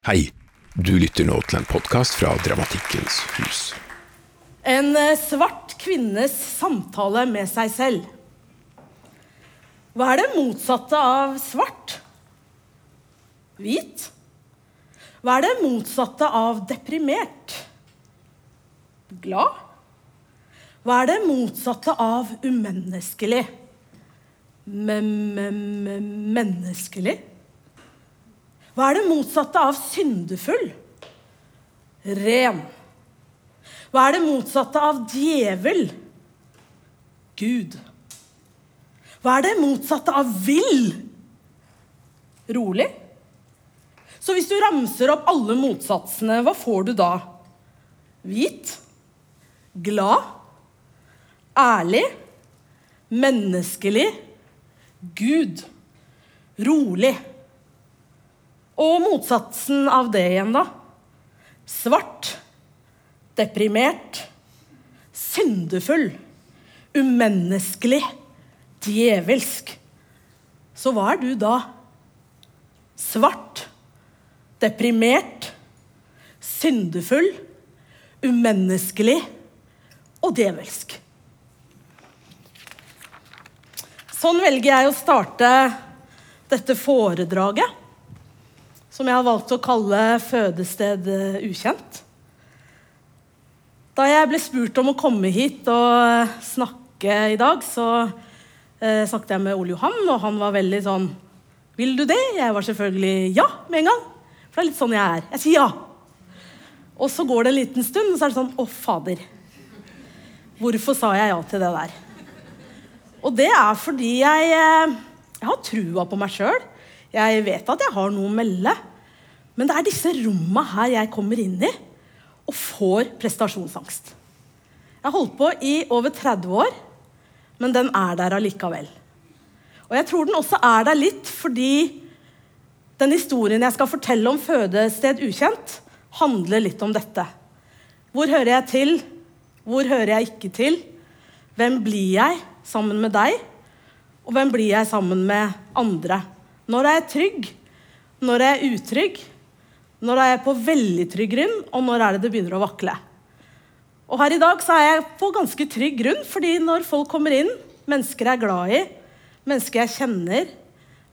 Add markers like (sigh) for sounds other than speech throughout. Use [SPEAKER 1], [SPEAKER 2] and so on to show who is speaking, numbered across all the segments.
[SPEAKER 1] Hei, du lytter nå til en podkast fra Dramatikkens hus.
[SPEAKER 2] En eh, svart kvinnes samtale med seg selv. Hva er det motsatte av svart? Hvit. Hva er det motsatte av deprimert? Glad. Hva er det motsatte av umenneskelig? Men-men-menneskelig? Hva er det motsatte av syndefull? Ren. Hva er det motsatte av djevel? Gud. Hva er det motsatte av vill? Rolig. Så hvis du ramser opp alle motsatsene, hva får du da? Hvit. Glad. Ærlig. Menneskelig. Gud. Rolig. Og motsatsen av det igjen, da? Svart, deprimert, syndefull, umenneskelig, djevelsk. Så hva er du da? Svart, deprimert, syndefull, umenneskelig. Og djevelsk. Sånn velger jeg å starte dette foredraget som jeg har valgt å kalle 'Fødested eh, ukjent'. Da jeg ble spurt om å komme hit og snakke i dag, så eh, snakket jeg med Ole Johan, og han var veldig sånn 'Vil du det?' Jeg var selvfølgelig ja med en gang. For det er litt sånn jeg er. Jeg sier ja. Og så går det en liten stund, og så er det sånn 'Å, fader'. Hvorfor sa jeg ja til det der? Og det er fordi jeg, eh, jeg har trua på meg sjøl. Jeg vet at jeg har noe å melde. Men det er disse romma her jeg kommer inn i og får prestasjonsangst. Jeg har holdt på i over 30 år, men den er der allikevel. Og jeg tror den også er der litt fordi den historien jeg skal fortelle om fødested ukjent, handler litt om dette. Hvor hører jeg til? Hvor hører jeg ikke til? Hvem blir jeg sammen med deg? Og hvem blir jeg sammen med andre? Når er jeg trygg? Når er jeg utrygg? Når er jeg på veldig trygg grunn, og når er det det begynner å vakle? Og her i dag så er jeg på ganske trygg grunn, fordi når folk kommer inn, mennesker jeg er glad i, mennesker jeg kjenner,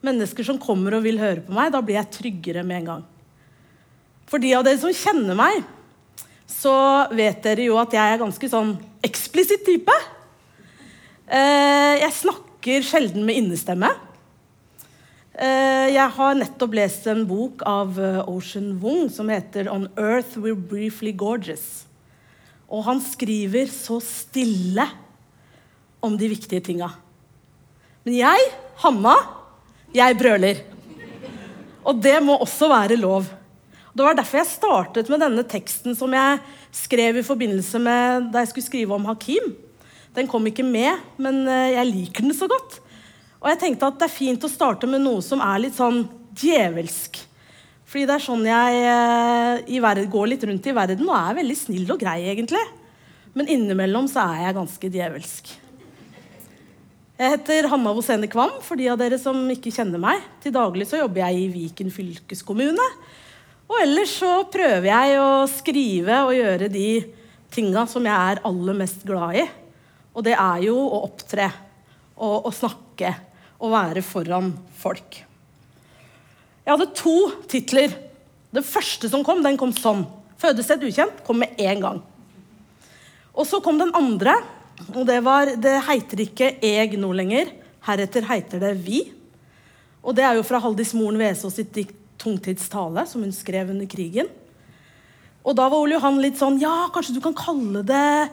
[SPEAKER 2] mennesker som kommer og vil høre på meg, da blir jeg tryggere med en gang. For de av dere som kjenner meg, så vet dere jo at jeg er ganske sånn eksplisitt type. Eh, jeg snakker sjelden med innestemme. Eh, jeg har nettopp lest en bok av eh, Ocean Wong som heter 'On Earth We're Briefly Gorgeous'. Og han skriver så stille om de viktige tinga. Men jeg, Hanna, jeg brøler. Og det må også være lov. Det var derfor jeg startet med denne teksten som jeg skrev i forbindelse med da jeg skulle skrive om Hakim. Den kom ikke med, men eh, jeg liker den så godt. Og jeg tenkte at det er fint å starte med noe som er litt sånn djevelsk. Fordi det er sånn jeg eh, verden, går litt rundt i verden og er veldig snill og grei, egentlig. Men innimellom så er jeg ganske djevelsk. Jeg heter Hanna Vosene Kvam, for de av dere som ikke kjenner meg. Til daglig så jobber jeg i Viken fylkeskommune. Og ellers så prøver jeg å skrive og gjøre de tinga som jeg er aller mest glad i. Og det er jo å opptre og å snakke å være foran folk. Jeg hadde to titler. Den første som kom, den kom sånn. 'Fødested ukjent' kom med én gang. Og så kom den andre, og det var 'Det heiter ikke eg nå lenger'. Heretter heiter det 'vi'. Og det er jo fra Haldis Moren Vesaas sitt dikt 'Tungtidstale', som hun skrev under krigen. Og da var Ole Johan litt sånn Ja, kanskje du kan kalle det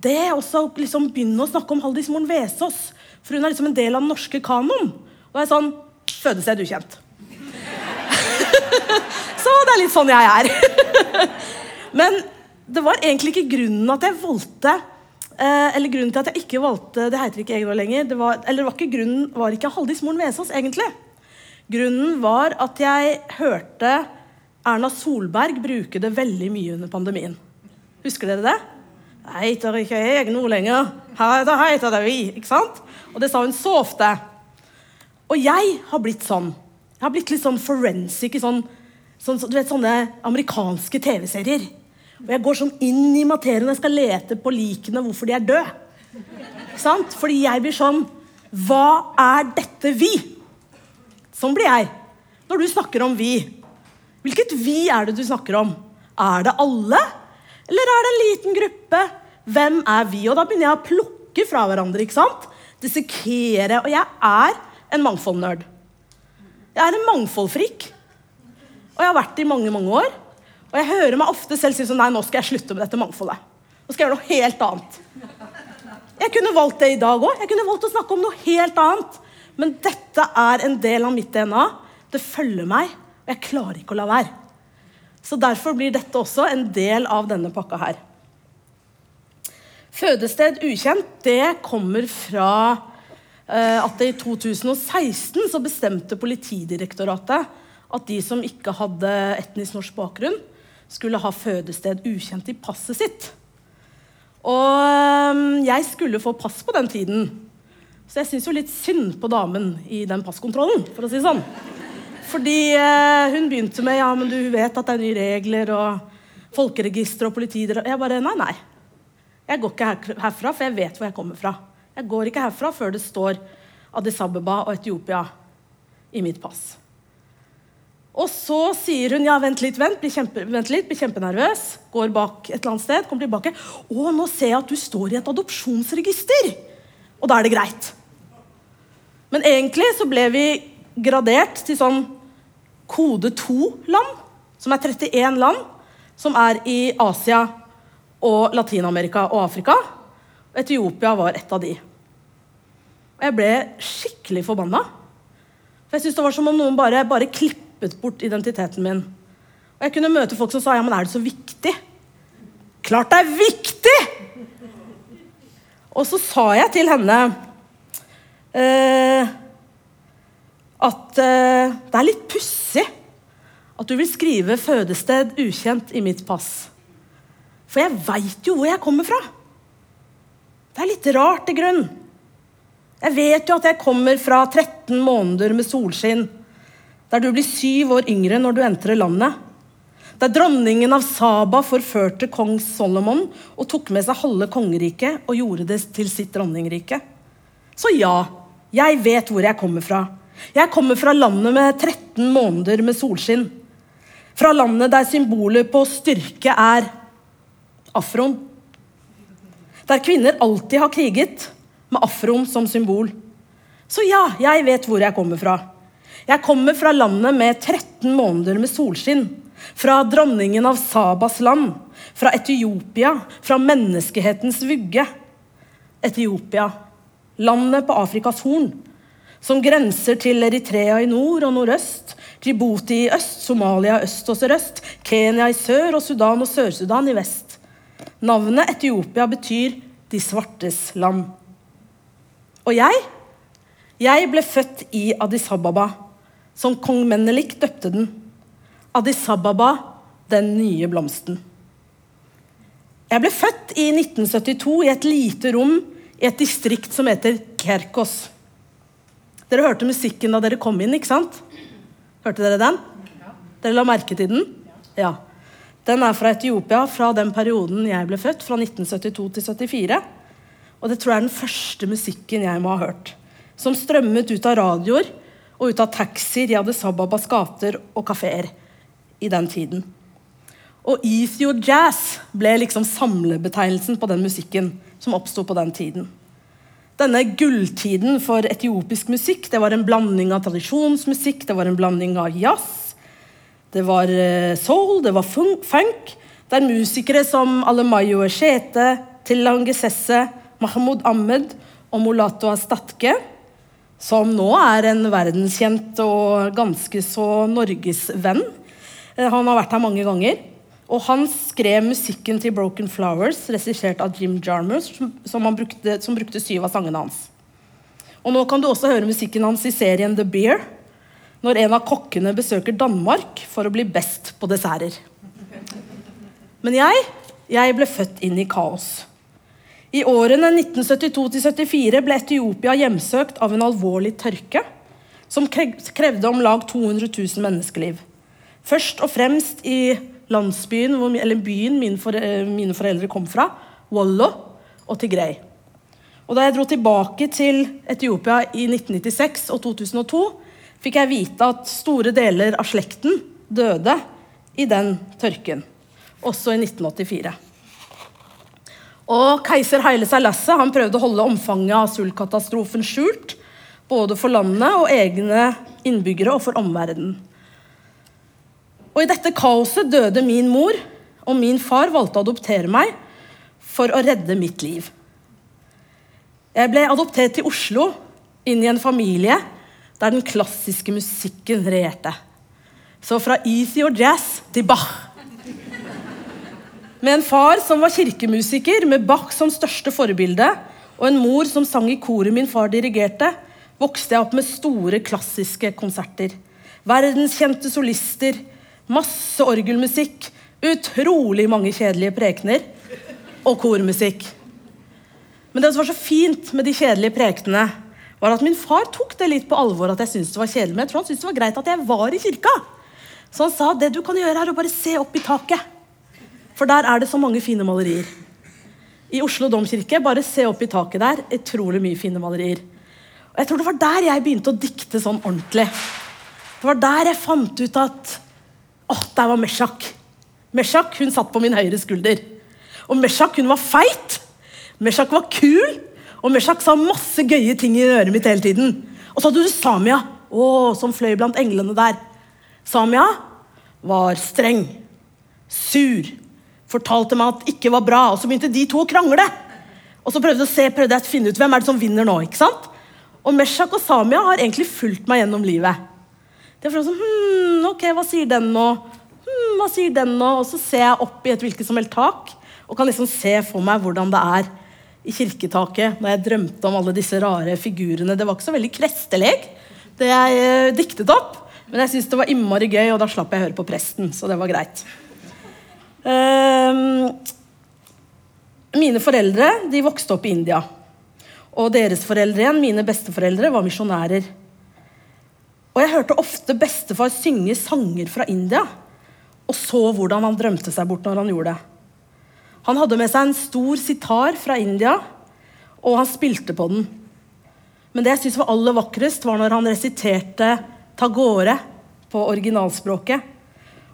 [SPEAKER 2] det, og så liksom begynne å snakke om Haldis Moren Vesaas. For hun er liksom en del av den norske kanon. Og jeg er sånn Fødested ukjent. (laughs) så det er litt sånn jeg er. (laughs) Men det var egentlig ikke grunnen at jeg valgte eh, Eller grunnen til at jeg ikke valgte Det heter ikke Egil lenger. Det var, eller det var ikke grunnen var ikke Haldis Moren Vesaas, egentlig. Grunnen var at jeg hørte Erna Solberg bruke det veldig mye under pandemien. Husker dere det? Det heter ikke jeg nå lenger. Da heter det vi. ikke sant? Og det sa hun så ofte. Og jeg har blitt sånn. Jeg har blitt litt sånn forensic i sånn sånn, du vet, sånne amerikanske TV-serier. Og jeg går sånn inn i materien og skal lete på likene hvorfor de er døde. Sant? Fordi jeg blir sånn Hva er dette vi? Sånn blir jeg når du snakker om vi. Hvilket vi er det du snakker om? Er det alle? Eller er det en liten gruppe? Hvem er vi? Og da begynner jeg å plukke fra hverandre. ikke sant? Dissekere. Og jeg er en mangfoldnerd. Jeg er en mangfoldfrik. Og jeg har vært det i mange mange år. Og jeg hører meg ofte selv si sånn Nei, nå skal jeg slutte med dette mangfoldet. Nå skal jeg gjøre noe helt annet. Jeg kunne valgt det i dag òg. Jeg kunne valgt å snakke om noe helt annet. Men dette er en del av mitt DNA. Det følger meg, og jeg klarer ikke å la være. Så derfor blir dette også en del av denne pakka her. Fødested ukjent, det kommer fra eh, at det i 2016 så bestemte Politidirektoratet at de som ikke hadde etnisk norsk bakgrunn, skulle ha fødested ukjent i passet sitt. Og eh, jeg skulle få pass på den tiden. Så jeg syns jo litt synd på damen i den passkontrollen, for å si det sånn. Fordi eh, hun begynte med ja, men du vet at det er nye regler og folkeregister og politier. Jeg bare nei, nei. Jeg går ikke herfra, for jeg vet hvor jeg kommer fra. Jeg går ikke herfra før det står Addis Abeba og Etiopia i mitt pass. Og så sier hun ja, vent litt, vent, blir, kjempe, vent kjempenervøs. Går bak et eller annet sted, kommer tilbake. Å, nå ser jeg at du står i et adopsjonsregister! Og da er det greit. Men egentlig så ble vi gradert til sånn kode 2-land, som er 31 land, som er i Asia og Latin-Amerika og Afrika. Etiopia var et av de. Og jeg ble skikkelig forbanna. For jeg syntes det var som om noen bare, bare klippet bort identiteten min. Og jeg kunne møte folk som sa ja, men er det så viktig? Klart det er viktig! Og så sa jeg til henne eh, at eh, det er litt pussig at du vil skrive 'fødested ukjent' i mitt pass. For jeg veit jo hvor jeg kommer fra. Det er litt rart, i grunn. Jeg vet jo at jeg kommer fra 13 måneder med solskinn, der du blir syv år yngre når du entrer landet. Der dronningen av Saba forførte kong Solomon og tok med seg halve kongeriket og gjorde det til sitt dronningrike. Så ja, jeg vet hvor jeg kommer fra. Jeg kommer fra landet med 13 måneder med solskinn. Fra landet der symbolet på styrke er afroen. Der kvinner alltid har kriget, med afroen som symbol. Så ja, jeg vet hvor jeg kommer fra. Jeg kommer fra landet med 13 måneder med solskinn. Fra dronningen av Sabas land. Fra Etiopia. Fra menneskehetens vugge. Etiopia. Landet på Afrikas Horn. Som grenser til Eritrea i nord og nordøst. Djibouti i øst, Somalia øst og sørøst. Kenya i sør og Sudan og Sør-Sudan i vest. Navnet Etiopia betyr 'de svartes land'. Og jeg? Jeg ble født i Addis Ababa, som kong Menelik døpte den. Addis Ababa, den nye blomsten. Jeg ble født i 1972 i et lite rom i et distrikt som heter Kerkos. Dere hørte musikken da dere kom inn, ikke sant? Hørte dere den? Dere la merke til den? Ja. Den er fra Etiopia, fra den perioden jeg ble født, fra 1972 til 74. Og det tror jeg er den første musikken jeg må ha hørt. Som strømmet ut av radioer og ut av taxier i Addis Ababas gater og kafeer i den tiden. Og Ethio Jazz ble liksom samlebetegnelsen på den musikken som oppsto på den tiden. Denne gulltiden for etiopisk musikk det var en blanding av tradisjonsmusikk, det var en blanding av jazz, det var eh, soul, det var funk. Der musikere som Alemayo Eshete, Tilang Sesse, Mahmoud Ahmed og Molato Astatke, som nå er en verdenskjent og ganske så norgesvenn. Eh, han har vært her mange ganger. Og han skrev musikken til Broken Flowers, regissert av Jim Jarmers, som, brukte, som brukte syv av sangene hans. Og nå kan du også høre musikken hans i serien The Beer, når en av kokkene besøker Danmark for å bli best på desserter. Men jeg, jeg ble født inn i kaos. I årene 1972-74 ble Etiopia hjemsøkt av en alvorlig tørke som krevde om lag 200 000 menneskeliv. Først og fremst i landsbyen, eller byen mine, foreldre kom fra, Wollo og Tigrei. Og da jeg dro tilbake til Etiopia i 1996 og 2002, fikk jeg vite at store deler av slekten døde i den tørken. Også i 1984. Og Keiser Haile Selassie han prøvde å holde omfanget av sultkatastrofen skjult. Både for landet og egne innbyggere og for omverdenen. Og I dette kaoset døde min mor, og min far valgte å adoptere meg for å redde mitt liv. Jeg ble adoptert til Oslo, inn i en familie der den klassiske musikken regjerte. Så fra easy og jazz til Bach. Med en far som var kirkemusiker, med Bach som største forbilde, og en mor som sang i koret min far dirigerte, vokste jeg opp med store, klassiske konserter. Verdenskjente solister, masse orgelmusikk, utrolig mange kjedelige prekener og kormusikk. Men det som var så fint med de kjedelige prekenene, var at min far tok det litt på alvor at jeg syntes det var kjedelig. Men jeg tror han syntes det var greit at jeg var i kirka. Så han sa det du kan gjøre, er å bare se opp i taket. For der er det så mange fine malerier. I Oslo domkirke, bare se opp i taket der. Utrolig mye fine malerier. Og jeg tror det var der jeg begynte å dikte sånn ordentlig. Det var der jeg fant ut at Å, der var Meshak. Meshak hun satt på min høyre skulder. Og Meshak hun var feit. Meshak var kul, og Meshak sa masse gøye ting i øret mitt hele tiden. Og så hadde du Samia, å, som fløy blant englene der. Samia var streng, sur, fortalte meg at ikke var bra. Og så begynte de to å krangle. Og så prøvde se, prøvde jeg å finne ut hvem er det som vinner nå. ikke sant? Og Meshak og Samia har egentlig fulgt meg gjennom livet. De er sånn, hmm, ok, Hva sier den nå? Hmm, hva sier den nå? Og så ser jeg opp i et hvilket som helst tak og kan liksom se for meg hvordan det er i kirketaket når jeg drømte om alle disse rare figurene. Det var ikke så veldig kresteleg, det jeg eh, diktet opp. Men jeg syntes det var innmari gøy, og da slapp jeg høre på presten. Så det var greit. Um, mine foreldre de vokste opp i India. Og deres foreldre igjen, mine besteforeldre, var misjonærer. Og jeg hørte ofte bestefar synge sanger fra India, og så hvordan han drømte seg bort når han gjorde det. Han hadde med seg en stor sitar fra India, og han spilte på den. Men det jeg syntes var aller vakrest, var når han resiterte Tagore på originalspråket.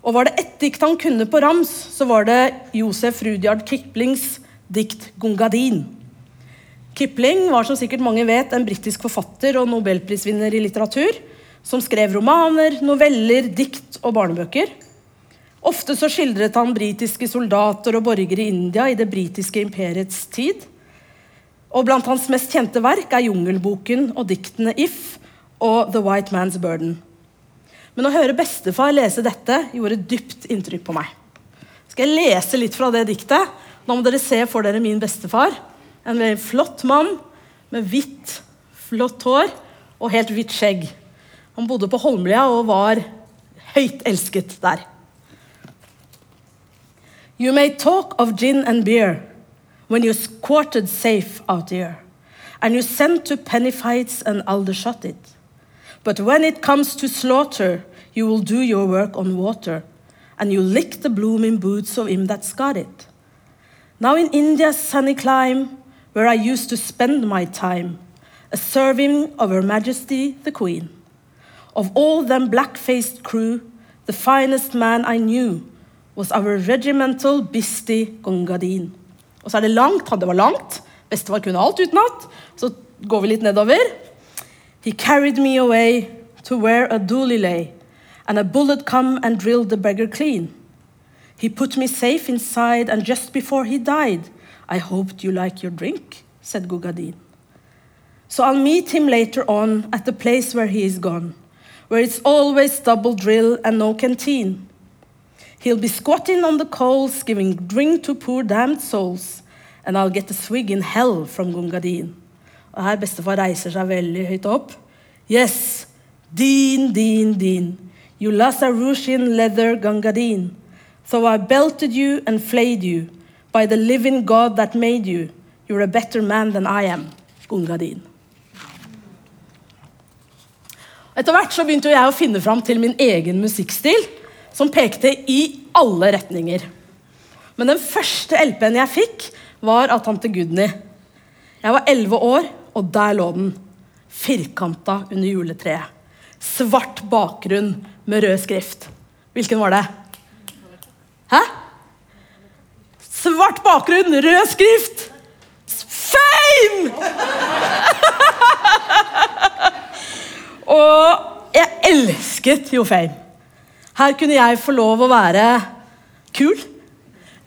[SPEAKER 2] Og var det ett dikt han kunne på rams, så var det Josef Rudyard Kiplings dikt 'Gungadin'. Kipling var som sikkert mange vet, en britisk forfatter og nobelprisvinner i litteratur, som skrev romaner, noveller, dikt og barnebøker. Ofte så skildret han britiske soldater og borgere i India i det britiske imperiets tid. Og Blant hans mest kjente verk er Jungelboken og diktene If og The White Man's Burden. Men å høre bestefar lese dette gjorde dypt inntrykk på meg. Skal jeg lese litt fra det diktet? Nå må dere se for dere min bestefar. En flott mann med hvitt, flott hår og helt hvitt skjegg. Han bodde på Holmlia og var høyt elsket der. You may talk of gin and beer when you're quartered safe out here, and you send to penny fights and aldershot it. But when it comes to slaughter, you will do your work on water, and you lick the blooming boots of him that's got it. Now in India's sunny clime, where I used to spend my time, a serving of Her Majesty the Queen. Of all them black-faced crew, the finest man I knew was our regimental Bisti Gongadin. Og så er det langt. Det var langt. Bestefar kunne alt utenat. Så går vi litt nedover. He carried me away to where a dooley lay, and a bullet come and drilled the beggar clean. He put me safe inside, and just before he died, I hoped you like your drink, said Gugadin. So I'll meet him later on at the place where he is gone, where it's always double drill and no canteen. He'll be squatting on the coals, giving drink to poor damned souls, and I'll get a swig in hell from Gungadin. Og her bestefar reiser seg veldig høyt opp. Yes, din, din, din. You Lazarushian leather Gangadin. So I belted you and flayed you. By the living God that made you. You're a better man than I am. Gungadin. Etter hvert så begynte jeg å finne fram til min egen musikkstil. som pekte i alle retninger. Men den første LP-en jeg fikk, var av tante Gudny. Jeg var elleve år, og der lå den. Firkanta under juletreet. Svart bakgrunn med rød skrift. Hvilken var det? Hæ? Svart bakgrunn, rød skrift! Fame! (laughs) og jeg elsket jo Fame. Her kunne jeg få lov å være kul.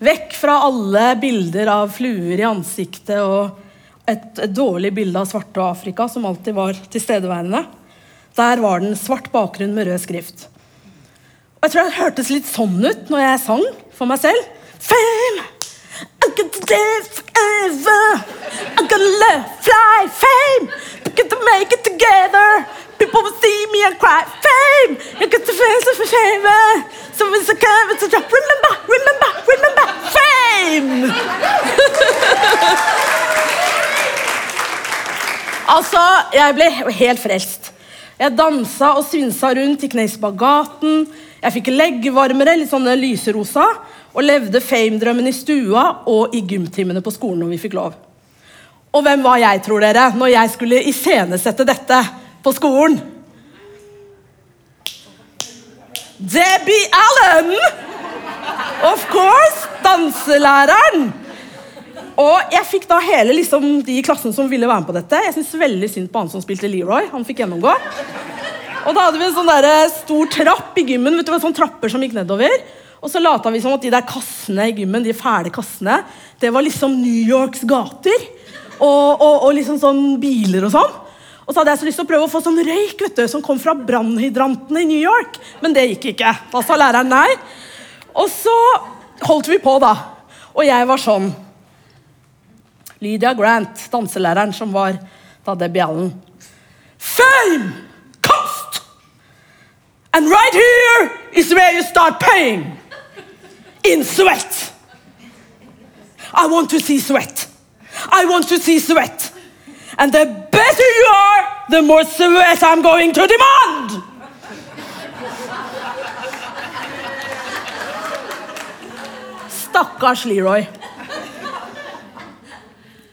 [SPEAKER 2] Vekk fra alle bilder av fluer i ansiktet og et, dårlig bilde av svarte og Afrika, som alltid var tilstedeværende. Der var den svart bakgrunn med rød skrift. Og jeg tror det hørtes litt sånn ut når jeg sang for meg selv. Fame! I'm gonna live forever. I'm gonna live, fly, fame. We're gonna make it together. People will see me and cry, fame. You get the face of fame. So it's a curve, it's a drop. Remember, remember, remember, fame! (laughs) altså, jeg ble helt frelst. Jeg dansa og svinsa rundt i spagaten. Jeg fikk leggvarmere, litt sånne lyserosa, og levde fame-drømmen i stua og i gymtimene på skolen når vi fikk lov. Og hvem var jeg, tror dere, når jeg skulle iscenesette dette på skolen? Debbie Allen! Of course! Danselæreren. Og jeg fikk da hele liksom, de i klassen som ville være med på dette. Jeg synes veldig synd på han som spilte Leroy. Han fikk gjennomgå. Og da hadde vi en sånn der eh, stor trapp i gymmen. vet du, sånn trapper som gikk nedover. Og så lata vi som at de der kassene i gymmen, de fæle kassene, det var liksom New Yorks gater. Og, og, og liksom sånn biler og sånn. Og så hadde jeg så lyst til å prøve å få sånn røyk vet du, som kom fra brannhydrantene i New York. Men det gikk ikke. Da sa læreren nei. Og så holdt vi på, da. Og jeg var sånn Lydia Grant, danselæreren som var da Debbie Allen. Fame! Cost! And right here is where you start paying. In sweat. I want to see sweat. I want to see sweat. And the better you are, the more sweat I'm going to demand. Stakkars Leroy.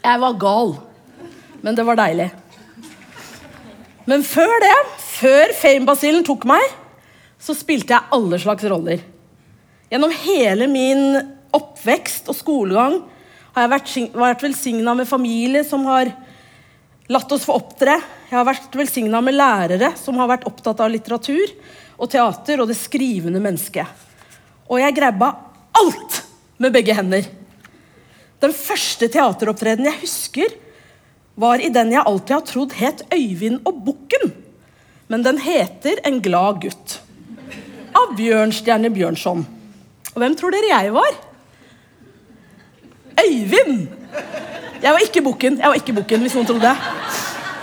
[SPEAKER 2] Jeg var gal, men det var deilig. Men før det, før Fame-basillen tok meg, så spilte jeg alle slags roller. Gjennom hele min oppvekst og skolegang har jeg vært, vært velsigna med familie som har latt oss få opptre. Jeg har vært velsigna med lærere som har vært opptatt av litteratur og teater og det skrivende mennesket. Og jeg grabba alt med begge hender. Den første teateropptredenen jeg husker, var i den jeg alltid har trodd het Øyvind og Bukken. Men den heter En glad gutt. Av Bjørnstjerne Bjørnson. Og hvem tror dere jeg var? Øyvind! Jeg var ikke Bukken, jeg var ikke bukken, hvis noen trodde det.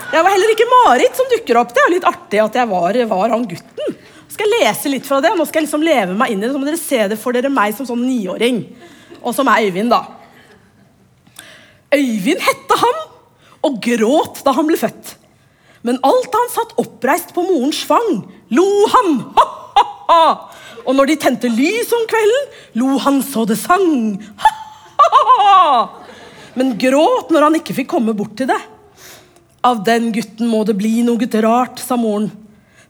[SPEAKER 2] Jeg var heller ikke Marit som dukker opp. Det er litt artig at jeg var, var han gutten. Skal jeg lese litt fra det, nå skal jeg liksom leve meg inn i det. Så må dere se det for dere meg som sånn niåring. Og som er Øyvind, da. Øyvind hette han, og gråt da han ble født. Men alt han satt oppreist på morens fang, lo han. Ha-ha-ha! Og når de tente lys om kvelden, lo han så det sang. Ha-ha-ha! Men gråt når han ikke fikk komme bort til det. Av den gutten må det bli noe rart, sa moren.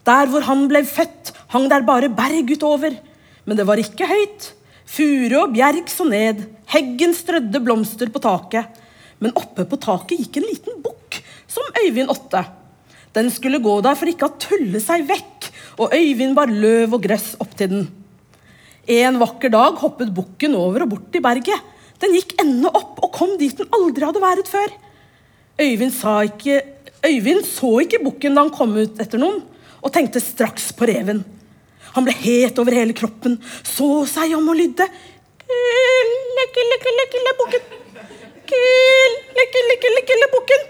[SPEAKER 2] Der hvor han ble født, hang der bare berg utover. Men det var ikke høyt. Furu og bjerg så ned, heggen strødde blomster på taket. Men oppe på taket gikk en liten bukk, som Øyvind åtte. Den skulle gå der for ikke å tulle seg vekk, og Øyvind bar løv og gress opp til den. En vakker dag hoppet bukken over og bort i berget. Den gikk ende opp og kom dit den aldri hadde vært før. Øyvind, ikke, Øyvind så ikke bukken da han kom ut etter noen, og tenkte straks på reven. Han ble het over hele kroppen, så seg om og lydde. Kille, kille, kille, kille, bukken. Kille, kille, kille, kille, bukken.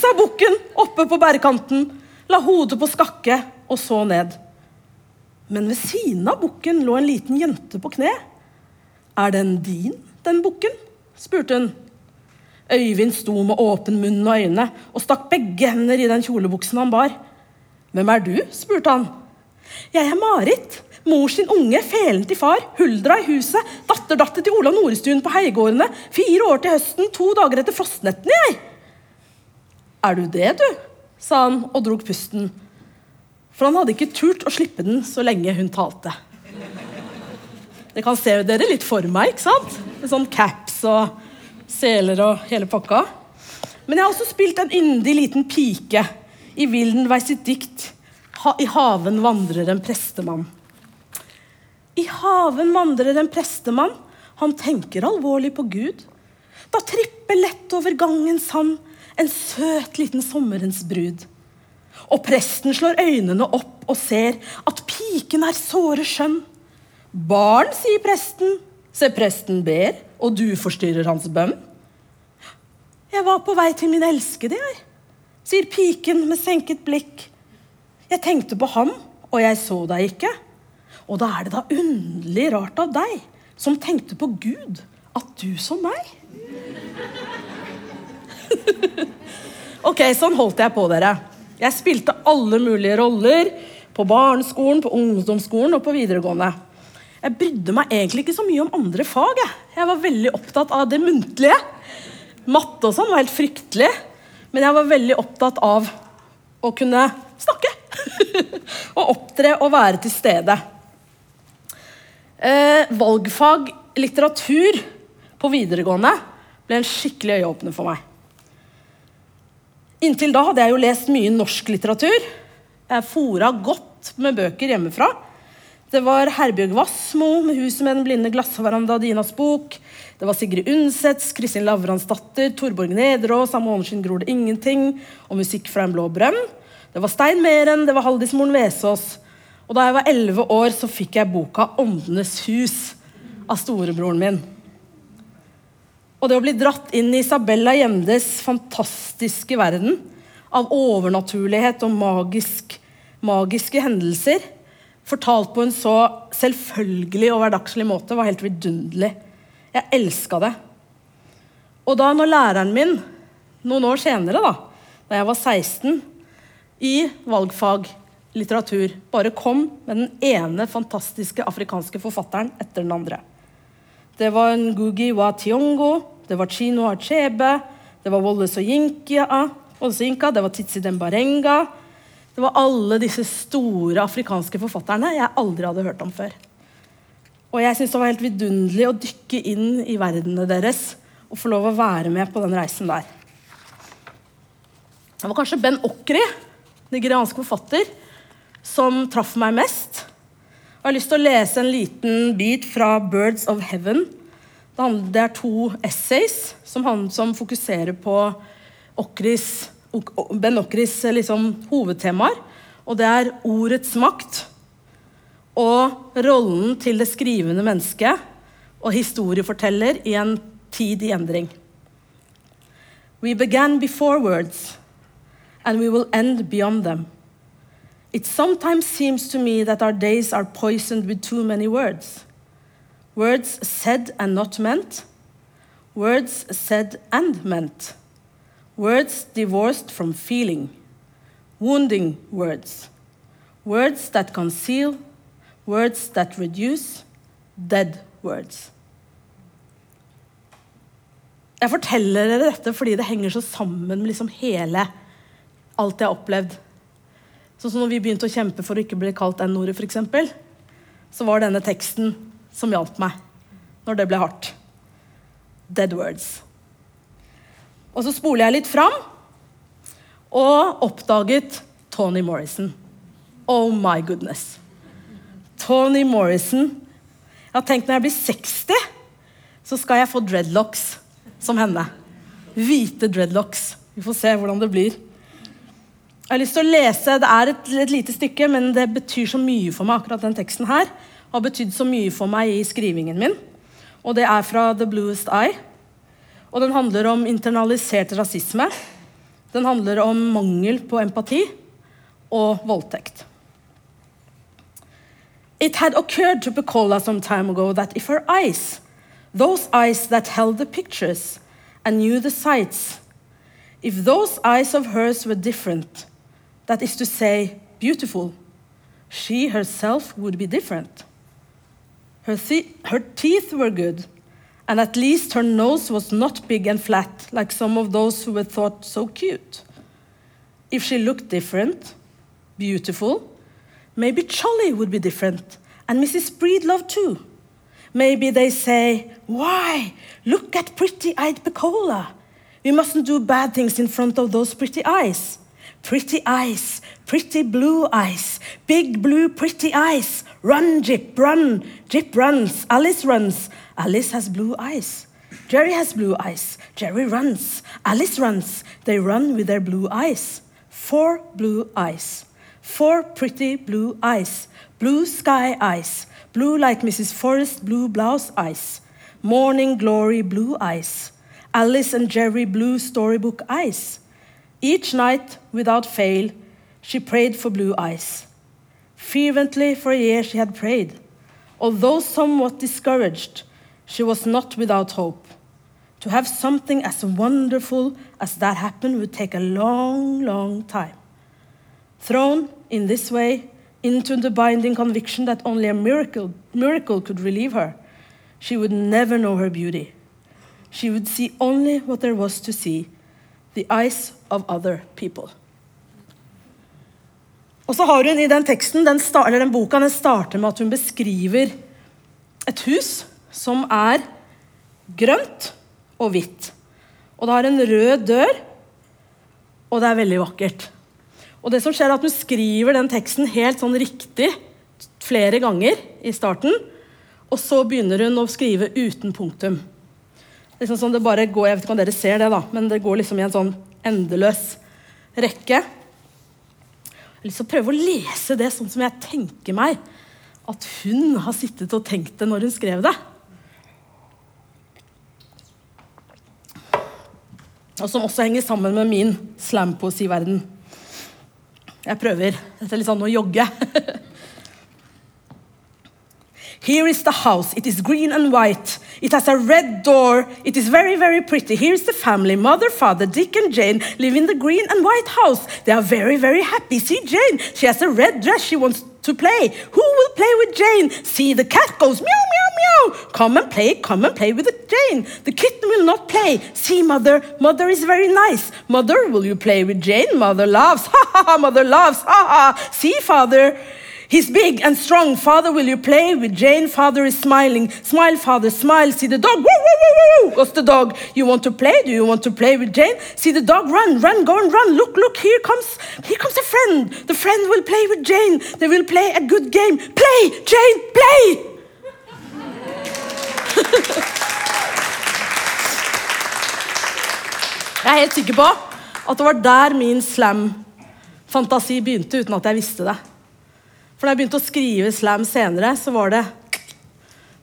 [SPEAKER 2] sa bukken oppe på bærekanten, la hodet på skakke og så ned. Men ved siden av bukken lå en liten jente på kne. Er den din, den bukken? spurte hun. Øyvind sto med åpen munn og øyne og stakk begge hender i den kjolebuksen han bar. Hvem er du? spurte han. Jeg er Marit. Mor sin unge, felen til far, huldra i huset, datterdatter til Olav Norestuen på Heigårdene, fire år til høsten, to dager etter frostnettene, jeg. Er du det, du? sa han og drog pusten. For han hadde ikke turt å slippe den så lenge hun talte. Det kan se dere litt for meg, ikke sant? Med sånn caps og seler og hele pakka. Men jeg har også spilt en yndig liten pike i Wildenweis sitt dikt ha, 'I haven vandrer en prestemann'. I haven vandrer en prestemann, han tenker alvorlig på Gud. Da tripper lett over gangen sand en søt liten sommerens brud. Og presten slår øynene opp og ser at piken er såre skjønn. Barn, sier presten. Se, presten ber, og du forstyrrer hans bønn. Jeg var på vei til min elskede, jeg, sier piken med senket blikk. Jeg tenkte på ham, og jeg så deg ikke. Og da er det da underlig rart av deg, som tenkte på Gud, at du så meg. (laughs) ok, sånn holdt jeg på, dere. Jeg spilte alle mulige roller. På barneskolen, på ungdomsskolen og på videregående. Jeg brydde meg egentlig ikke så mye om andre fag. Jeg, jeg var veldig opptatt av det muntlige. Matte og sånn var helt fryktelig. Men jeg var veldig opptatt av å kunne snakke. (laughs) og opptre og være til stede. Eh, valgfag litteratur på videregående ble en skikkelig øyeåpner for meg. Inntil da hadde jeg jo lest mye norsk litteratur. Jeg fora godt med bøker hjemmefra. Det var Herbjørg Wassmo med 'Huset med den blinde glassveranda', Dinas bok. Det var Sigrid Undsets, Kristin Lavransdatter, Torborg Nedreås, 'Av måneskinn gror det ingenting', og 'Musikk fra en blå brønn'. Det var Stein Meren, det var Haldis Moren Vesaas. Og da jeg var elleve år, så fikk jeg boka 'Åndenes hus' av storebroren min. Og det å bli dratt inn i Isabella Gjendes fantastiske verden av overnaturlighet og magisk, magiske hendelser, fortalt på en så selvfølgelig og hverdagslig måte, var helt vidunderlig. Jeg elska det. Og da når læreren min, noen år senere, da da jeg var 16, i valgfag litteratur bare kom med den ene fantastiske afrikanske forfatteren etter den andre det var Ngugi wa Tiongo, det var Chino Achebe, det var Wolle Soyinka, det var Titsi Dembarenga. Det var alle disse store afrikanske forfatterne jeg aldri hadde hørt om før. Og jeg syntes det var helt vidunderlig å dykke inn i verdenene deres og få lov å være med på den reisen der. Det var kanskje Ben Okri, nigeriansk forfatter, som traff meg mest. Jeg har lyst til å lese en liten bit fra 'Birds of Heaven'. Det er to essays som, som fokuserer på Okris, Ben Okris liksom, hovedtemaer. Og det er ordets makt og rollen til det skrivende mennesket og historieforteller i en tid i endring. We began before words, and we will end beyond them. It sometimes seems to me that our days are poisoned with too many words. Words said and not meant. Words said and meant. Words divorced from feeling. Wounding words. Words that conceal. Words that reduce. Dead words. Jeg forteller dere dette fordi det henger så sammen med liksom hele alt jeg har opplevd. Sånn som når vi begynte å kjempe for å ikke bli kalt N-ordet, f.eks., så var denne teksten som hjalp meg når det ble hardt. Dead words. Og så spoler jeg litt fram og oppdaget Tony Morrison. Oh my goodness. Tony Morrison. Jeg har tenkt når jeg blir 60, så skal jeg få dreadlocks som henne. Hvite dreadlocks. Vi får se hvordan det blir. Jeg har lyst til å lese, Det er et, et, lite stykke, men det betyr så mye for meg. akkurat den teksten her har betydd så mye for meg i skrivingen min. Og Det er fra The Bluest Eye. Og Den handler om internalisert rasisme. Den handler om mangel på empati og voldtekt. It had occurred to Pecola some time ago that if her eyes, those eyes that held the pictures and knew the sights, if those eyes of hers were different, that is to say, beautiful, she herself would be different. Her, her teeth were good, and at least her nose was not big and flat like some of those who were thought so cute. If she looked different, beautiful, maybe Cholly would be different, and Mrs. Breedlove too. Maybe they say, Why, look at pretty eyed Pecola. We mustn't do bad things in front of those pretty eyes. Pretty eyes, pretty blue eyes, big blue pretty eyes. Run, Jip, run. Jip runs, Alice runs. Alice has blue eyes. Jerry has blue eyes. Jerry runs. Alice runs. They run with their blue eyes. Four blue eyes. Four pretty blue eyes. Blue sky eyes. Blue like Mrs. Forrest blue blouse eyes. Morning glory blue eyes. Alice and Jerry blue storybook eyes. Each night, without fail, she prayed for blue eyes. Fervently for a year she had prayed. Although somewhat discouraged, she was not without hope. To have something as wonderful as that happen would take a long, long time. Thrown in this way into the binding conviction that only a miracle, miracle could relieve her, she would never know her beauty. She would see only what there was to see the eyes of other people. Og så har hun i den teksten, den, sta- eller den boka den starter med at hun beskriver et hus som er grønt og hvitt. Og det har en rød dør, og det er veldig vakkert. Og det som skjer er at Hun skriver den teksten helt sånn riktig flere ganger i starten. Og så begynner hun å skrive uten punktum. Liksom sånn det bare går, Jeg vet ikke om dere ser det, da, men det går liksom i en sånn endeløs rekke. Jeg har lyst til å prøve å lese det sånn som jeg tenker meg at hun har sittet og tenkt det når hun skrev det. Og som også henger sammen med min slampoesiverden. Jeg prøver. Dette er litt sånn å jogge. (laughs) Here is the house. It is green and white. It has a red door. It is very, very pretty. Here is the family. Mother, father, Dick and Jane live in the green and white house. They are very, very happy. See Jane. She has a red dress she wants to play. Who will play with Jane? See, the cat goes meow, meow, meow. Come and play, come and play with Jane. The kitten will not play. See, mother, mother is very nice. Mother, will you play with Jane? Mother laughs. (laughs) Ha ha ha, mother laughs. Ha ha. See, father. He's big and strong. Father, will you play with Jane? Father is smiling. Smile, father, smile. See the dog. Woo, woo, woo, woo. What's the dog? You want to play? Do you want to play with Jane? See the dog run, run, go and run. Look, look, here comes, here comes a friend. The friend will play with Jane. They will play a good game. Play, Jane, play! (laughs) Jeg er helt sikker på at det var der min slam-fantasi begynte, uten at jeg visste det. For da jeg begynte å skrive slam senere, så var det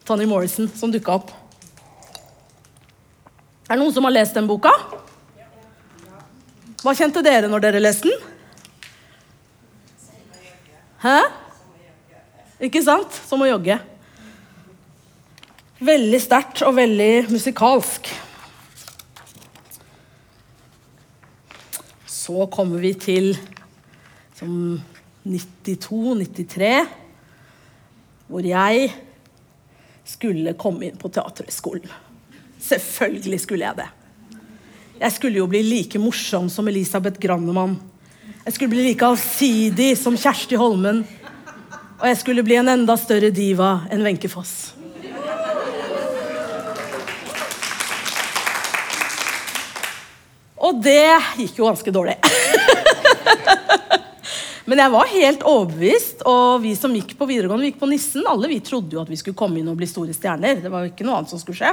[SPEAKER 2] Tony Morrison som dukka opp. Er det noen som har lest den boka? Hva kjente dere når dere leste den? Hæ? Ikke sant? Som å jogge. Veldig sterkt og veldig musikalsk. Så kommer vi til som 92-93, hvor jeg skulle komme inn på Teaterhøgskolen. Selvfølgelig skulle jeg det. Jeg skulle jo bli like morsom som Elisabeth Grannemann. Jeg skulle bli like allsidig som Kjersti Holmen. Og jeg skulle bli en enda større diva enn Wenche Foss. Og det gikk jo ganske dårlig. (laughs) Men jeg var helt overbevist, og vi som gikk på videregående, vi gikk på Nissen, alle vi trodde jo at vi skulle komme inn og bli store stjerner. Det var jo ikke noe annet som skulle skje.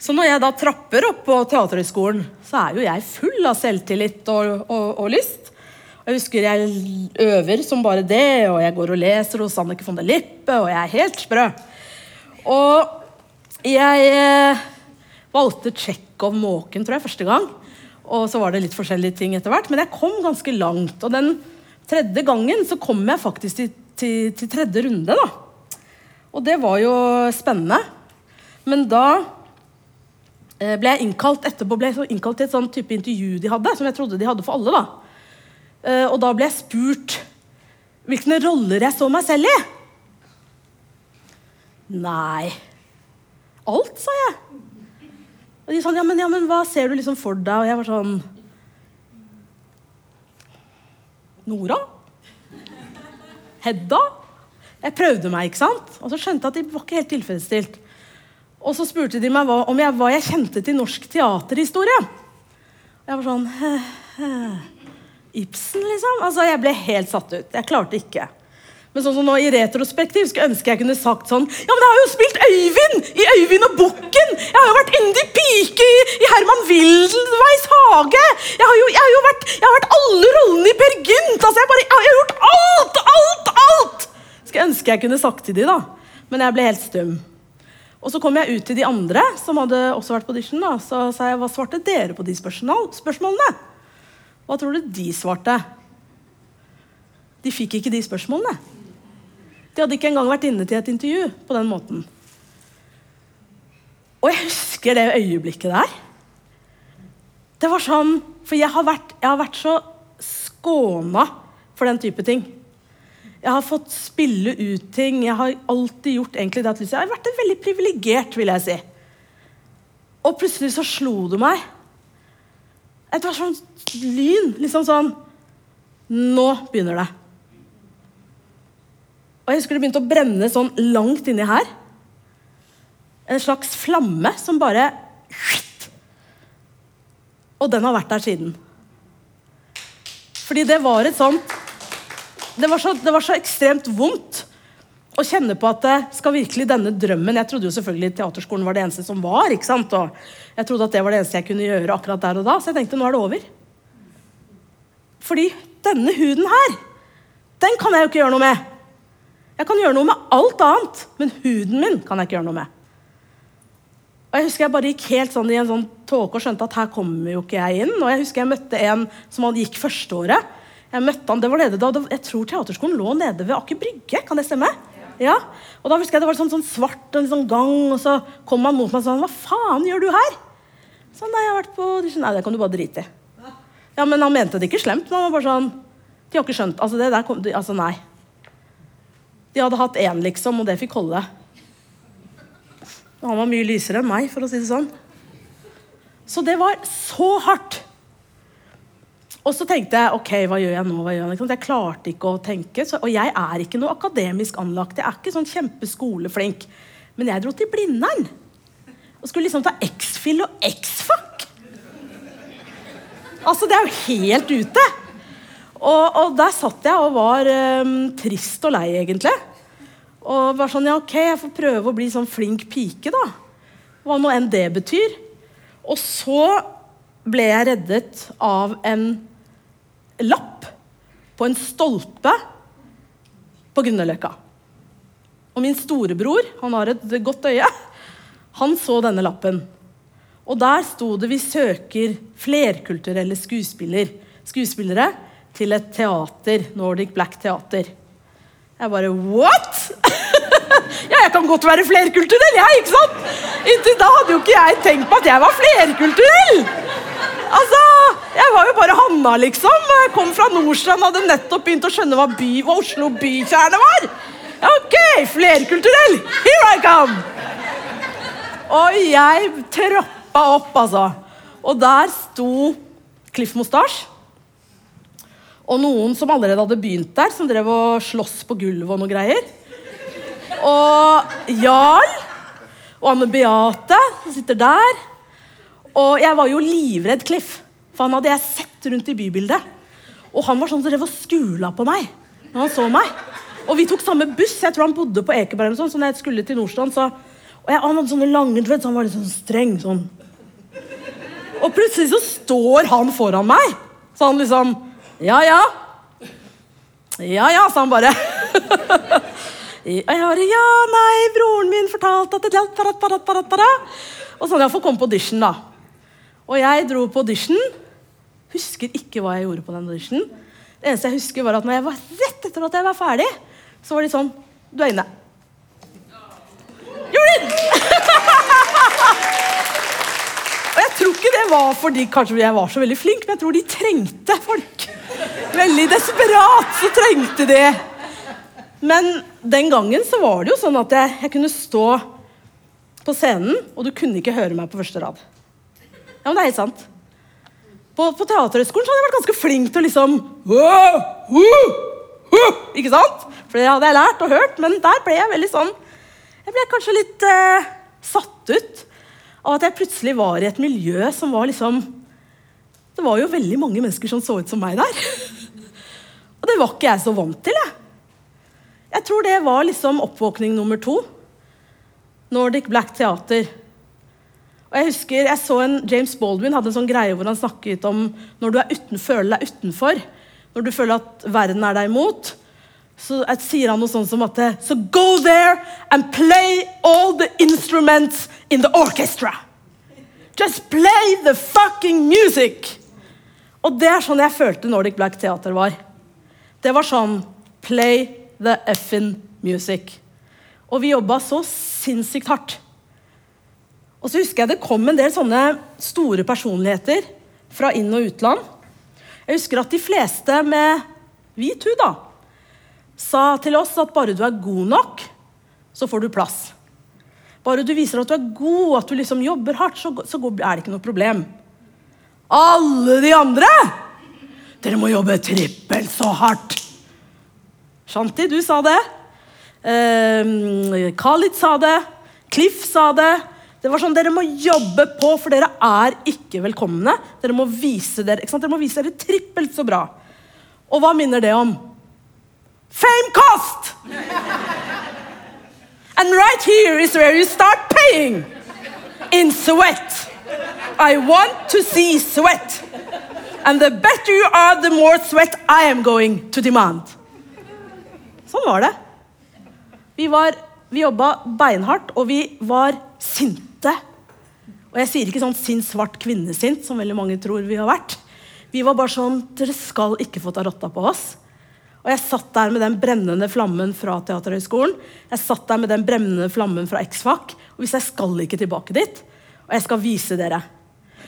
[SPEAKER 2] Så når jeg da trapper opp på Teaterhøgskolen, så er jo jeg full av selvtillit og, og, og lyst. Jeg husker jeg øver som bare det, og jeg går og leser hos Annike von der Lippe, og jeg er helt sprø. Og jeg eh, valgte Tsjekhov Måken, tror jeg, første gang. Og så var det litt forskjellige ting etter hvert, men jeg kom ganske langt. Og den tredje gangen så kom jeg faktisk til, til, til tredje runde, da. Og det var jo spennende. Men da eh, ble jeg innkalt etterpå ble jeg innkalt til et sånn type intervju de hadde, som jeg trodde de hadde for alle. da. Eh, og da ble jeg spurt hvilke roller jeg så meg selv i. Nei. Alt, sa jeg. Og de sånn, ja men, ja, men hva ser du liksom for deg? Og jeg var sånn Nora? Hedda? Jeg prøvde meg, ikke sant? Og så skjønte jeg at de var ikke helt tilfredsstilt. Og så spurte de meg hva, om jeg, hva jeg kjente til norsk teaterhistorie. Og jeg var sånn Ibsen, liksom? Altså, Jeg ble helt satt ut. Jeg klarte ikke. Men sånn som nå i retrospektiv skulle ønske jeg kunne sagt sånn Ja, men jeg har jo spilt Øyvind i Øyvind og Bukken! Jeg har jo vært yndig pike i, i Herman Wildenveis hage! Jeg har jo, jeg har jo jeg har vært alle rollene i Per Gynt! Altså, jeg, bare, jeg har gjort alt! Alt! Alt! Skulle ønske jeg kunne sagt til de da. Men jeg ble helt stum. Og så kom jeg ut til de andre som hadde også vært på audition. da, Så sa jeg hva svarte dere på de spørsmål, spørsmålene? Hva tror du de svarte? De fikk ikke de spørsmålene. De hadde ikke engang vært inne til et intervju på den måten. Og jeg husker det øyeblikket der. Det var sånn For jeg har vært, jeg har vært så skåna for den type ting. Jeg har fått spille ut ting. Jeg har alltid gjort egentlig det at Jeg har vært veldig privilegert, vil jeg si. Og plutselig så slo det meg. Det var sånn lyn. Liksom sånn Nå begynner det. Og jeg husker det begynte å brenne sånn langt inni her. En slags flamme som bare Og den har vært der siden. Fordi det var et sånt det var, så, det var så ekstremt vondt å kjenne på at det skal virkelig denne drømmen Jeg trodde jo selvfølgelig teaterskolen var det eneste som var. ikke sant? Og jeg trodde at det var det eneste jeg kunne gjøre akkurat der og da. Så jeg tenkte nå er det over. Fordi denne huden her, den kan jeg jo ikke gjøre noe med. Jeg kan gjøre noe med alt annet, men huden min kan jeg ikke gjøre noe med. Og Jeg husker jeg bare gikk helt sånn i en sånn tåke og skjønte at her kommer jo ikke jeg inn. Og jeg husker jeg møtte en som hadde gikk førsteåret. Jeg møtte han, det var nede da, Jeg tror teaterskolen lå nede ved Aker Brygge. Kan det stemme? Ja. Og da husker jeg Det var sånn, sånn svart en sånn gang, og så kom han mot meg og sa Hva faen gjør du her? Sånn, nei, jeg har vært på Nei, det kan du bare drite i. Ja, Men han mente det ikke slemt. Men han var bare sånn De har ikke skjønt Altså, det der kom, altså nei. De hadde hatt én, liksom, og det fikk holde. Han var mye lysere enn meg, for å si det sånn. Så det var så hardt. Og så tenkte jeg ok, hva gjør jeg nå? hva gjør Jeg Jeg klarte ikke å tenke. Så, og jeg er ikke noe akademisk anlagt. Jeg er ikke sånn kjempeskoleflink. Men jeg dro til Blindern og skulle liksom ta X-Fill og X-Fuck. Altså, det er jo helt ute. Og, og, der satt jeg og var um, trist og lei, egentlig. Og var sånn Ja, ok, jeg får prøve å bli sånn flink pike, da. Hva nå enn det betyr. Og så ble jeg reddet av en lapp på en stolpe på Grünerløkka. Og min storebror, han har et godt øye, han så denne lappen. Og der sto det 'Vi søker flerkulturelle skuespiller, skuespillere' til et teater, Nordic Black Teater. Jeg bare What?! (laughs) ja, jeg kan godt være flerkulturell, jeg, ikke sant? Inntil da hadde jo ikke jeg tenkt på at jeg var flerkulturell! Altså, Jeg var jo bare Hanna, liksom. Jeg kom fra Nordstrand hadde nettopp begynt å skjønne hva, by, hva Oslo bykjerne var. Ok, flerkulturell! Here I come! Og jeg troppa opp, altså. Og der sto Cliff Moustache og noen som allerede hadde begynt der, som drev og sloss på gulvet og noe greier. Og Jarl og Anne Beate som sitter der. Og jeg var jo livredd Cliff, for han hadde jeg sett rundt i bybildet. Og han var sånn som drev og skula på meg når han så meg. Og vi tok samme buss. Jeg tror han bodde på Ekeberg. Sånn, så når jeg skulle til Nordstrand, så Og jeg, han hadde sånne lange dreads, han var litt sånn streng sånn. Og plutselig så står han foran meg. Så han liksom ja, ja. Ja, ja, sa han bare. (laughs) jeg bare, ja, nei, broren min fortalte at det Og sånn, jeg får komme på audition, da. Og jeg dro på audition. Husker ikke hva jeg gjorde på den auditionen. Det eneste jeg husker, var at når jeg var rett etter at jeg var ferdig, så var de sånn Du er inne. Gjorde (laughs) Og jeg tror ikke det var fordi kanskje jeg var så veldig flink, men jeg tror de trengte folk. Veldig desperat så trengte de Men den gangen så var det jo sånn at jeg, jeg kunne stå på scenen, og du kunne ikke høre meg på første rad. Ja, men det er helt sant. På, på Teaterhøgskolen hadde jeg vært ganske flink til å liksom «Wow, wow, wow», Ikke sant? For det hadde jeg lært og hørt, men der ble jeg veldig sånn Jeg ble kanskje litt eh, satt ut av at jeg plutselig var i et miljø som var liksom Det var jo veldig mange mennesker som så ut som meg der. og det var ikke jeg så vant til, jeg. Jeg tror det var liksom oppvåkning nummer to. Nordic Black Theater. Og Jeg husker, jeg så en James Baldwin hadde en sånn greie hvor han snakket om når du uten, føler deg utenfor, når du føler at verden er deg imot, så sier han noe sånt som at So go there and play all the instruments in the orchestra. Just play the fucking music! Og det er sånn jeg følte Nordic Black Theater var. Det var sånn Play the effin music. Og vi jobba så sinnssykt hardt. Og så husker jeg det kom en del sånne store personligheter fra inn- og utland. Jeg husker at de fleste med hvit hud da, sa til oss at bare du er god nok, så får du plass. Bare du viser at du er god, at du liksom jobber hardt, så, så er det ikke noe problem. Alle de andre Dere må jobbe trippelt så hardt. Shanti, du sa det. Eh, Khalid sa det. Cliff sa det. Det var sånn, Dere må jobbe på, for dere er ikke velkomne. Dere må vise dere? Dere må vise dere trippelt så bra. Og hva minner det om? Famecast! And right here is where you start paying. In sweat. I want to see sweat. And the better you are, the more sweat I am going to demand. Sånn var det. Vi, var, vi jobba beinhardt, og vi var sinte. Og jeg sier ikke sånn sint svart kvinnesint, som veldig mange tror vi har vært. Vi var bare sånn Dere skal ikke få ta rotta på oss. Og jeg satt der med den brennende flammen fra Teaterhøgskolen. Jeg satt der med den brennende flammen fra X-Fac. Og hvis jeg skal ikke tilbake dit, og jeg skal vise dere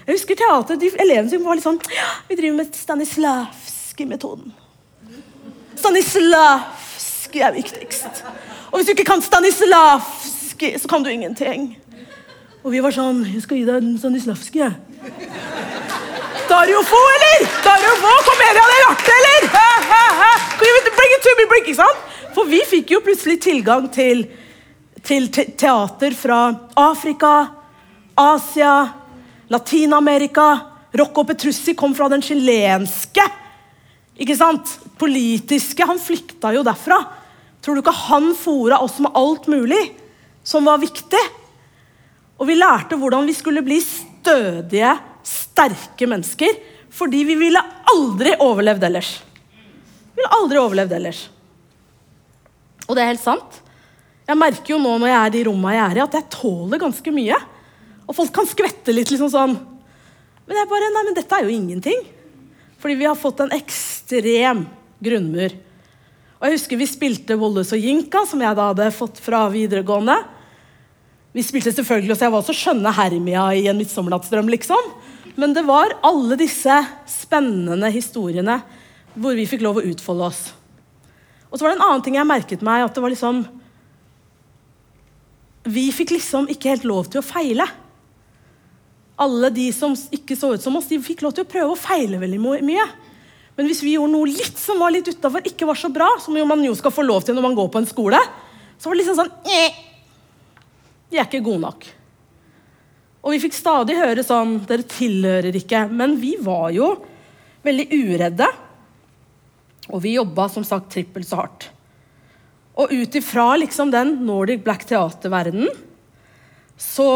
[SPEAKER 2] Jeg husker teater, de elevene som var litt sånn ja, Vi driver med Stanislavskij-metoden. Stanislavskij er viktigst. Og hvis du ikke kan Stanislavskij, så kan du ingenting. Og vi var sånn Jeg skal gi deg en Stanislavskij, jeg. Dario Fo, eller? Dario Fo, Komedia dell'arte, eller? Ha, ha, ha. Bring it to me, bring, ikke sant? For vi fikk jo plutselig tilgang til, til te teater fra Afrika, Asia, Latin-Amerika. Rocco Petrussi kom fra den chilenske ikke sant? politiske. Han flykta jo derfra. Tror du ikke han fora oss med alt mulig som var viktig? Og vi lærte hvordan vi skulle bli stødige sterke mennesker fordi vi ville aldri overlevd ellers. Vi ville aldri overlevd ellers. Og det er helt sant. Jeg merker jo nå når jeg er i rommet jeg er i, at jeg tåler ganske mye. Og folk kan skvette litt liksom sånn. Men jeg bare Nei, men dette er jo ingenting. Fordi vi har fått en ekstrem grunnmur. Og jeg husker vi spilte Volles og Jinka, som jeg da hadde fått fra videregående. Vi spilte selvfølgelig, så Jeg var også skjønne Hermia i En midtsommernattsdrøm, liksom. Men det var alle disse spennende historiene hvor vi fikk lov å utfolde oss. Og så var det en annen ting jeg merket meg. at det var liksom Vi fikk liksom ikke helt lov til å feile. Alle de som ikke så ut som oss, de fikk lov til å prøve å feile veldig mye. Men hvis vi gjorde noe litt som var litt utafor, ikke var så bra, som man jo skal få lov til når man går på en skole, så var det liksom sånn Vi er ikke gode nok. Og vi fikk stadig høre sånn Dere tilhører ikke. Men vi var jo veldig uredde. Og vi jobba som sagt trippelt så hardt. Og ut ifra liksom den Nordic Black Theater-verdenen så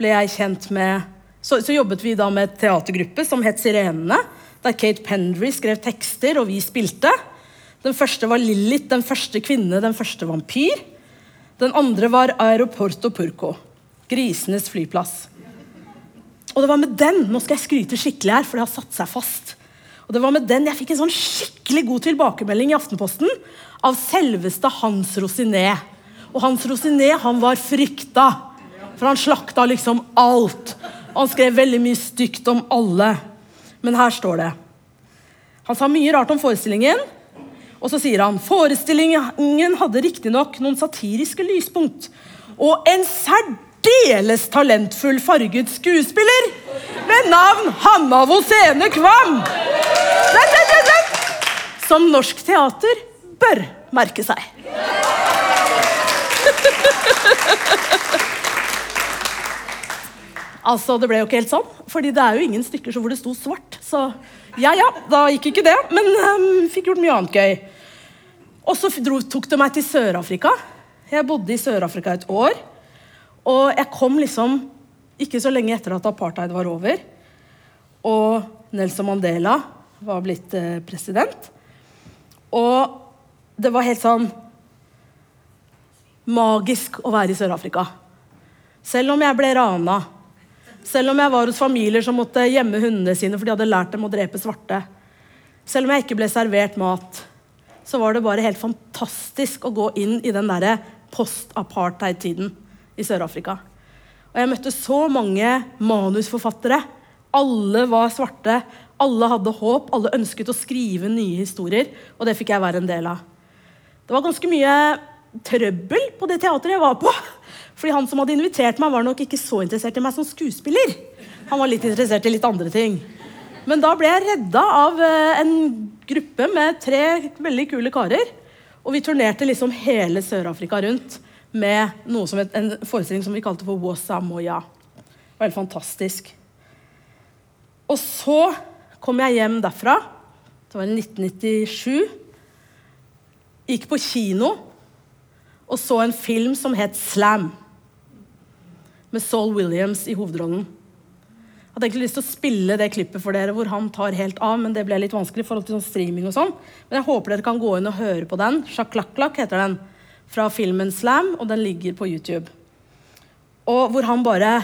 [SPEAKER 2] ble jeg kjent med så, så, jobbet vi da med et teatergruppe som het Sirenene. Der Kate Pendry skrev tekster, og vi spilte. Den første var Lilith, den første kvinne, den første vampyr. Den andre var Aeroporto Purco, grisenes flyplass. Og det var med den nå skal jeg skryte skikkelig her, for det har satt seg fast. Og det var med den Jeg fikk en sånn skikkelig god tilbakemelding i Aftenposten av selveste Hans Rosiné. Og Hans Rosiné han var frykta, for han slakta liksom alt. Og han skrev veldig mye stygt om alle. Men her står det. Han sa mye rart om forestillingen. Og så sier han forestillingen hadde riktignok noen satiriske lyspunkt og en særdeles talentfull farget skuespiller ved navn Hanna Vosene Kvam. Vent, vent, vent. Som norsk teater bør merke seg. (laughs) Altså, Det ble jo ikke helt sånn, fordi det er jo ingen stykker hvor det sto svart. Så ja, ja, da gikk ikke det, men um, fikk gjort mye annet gøy. Og så tok det meg til Sør-Afrika. Jeg bodde i Sør-Afrika et år. Og jeg kom liksom ikke så lenge etter at apartheid var over. Og Nelson Mandela var blitt eh, president. Og det var helt sånn magisk å være i Sør-Afrika. Selv om jeg ble rana selv om jeg var hos familier som måtte gjemme hundene sine for de hadde lært dem å drepe svarte. Selv om jeg ikke ble servert mat, så var det bare helt fantastisk å gå inn i den derre post-apartheid-tiden i Sør-Afrika. Og jeg møtte så mange manusforfattere. Alle var svarte. Alle hadde håp, alle ønsket å skrive nye historier, og det fikk jeg være en del av. Det var ganske mye trøbbel på det teateret jeg var på. Fordi han som hadde invitert meg, var nok ikke så interessert i meg som skuespiller. Han var litt interessert i litt andre ting. Men da ble jeg redda av eh, en gruppe med tre veldig kule karer. Og vi turnerte liksom hele Sør-Afrika rundt med et, en forestilling som vi kalte for Wasa Moya. Det var helt fantastisk. Og så kom jeg hjem derfra. Det var i 1997. Gikk på kino og så en film som het Slam med Saul Williams i hovedrollen. Jeg hadde egentlig lyst til å spille det klippet for dere hvor han tar helt av, men det ble litt vanskelig i forhold til sånn streaming og sånn. Men jeg håper dere kan gå inn og høre på den. Sjaklaklak heter den. Fra filmen Slam, og den ligger på YouTube. Og hvor han bare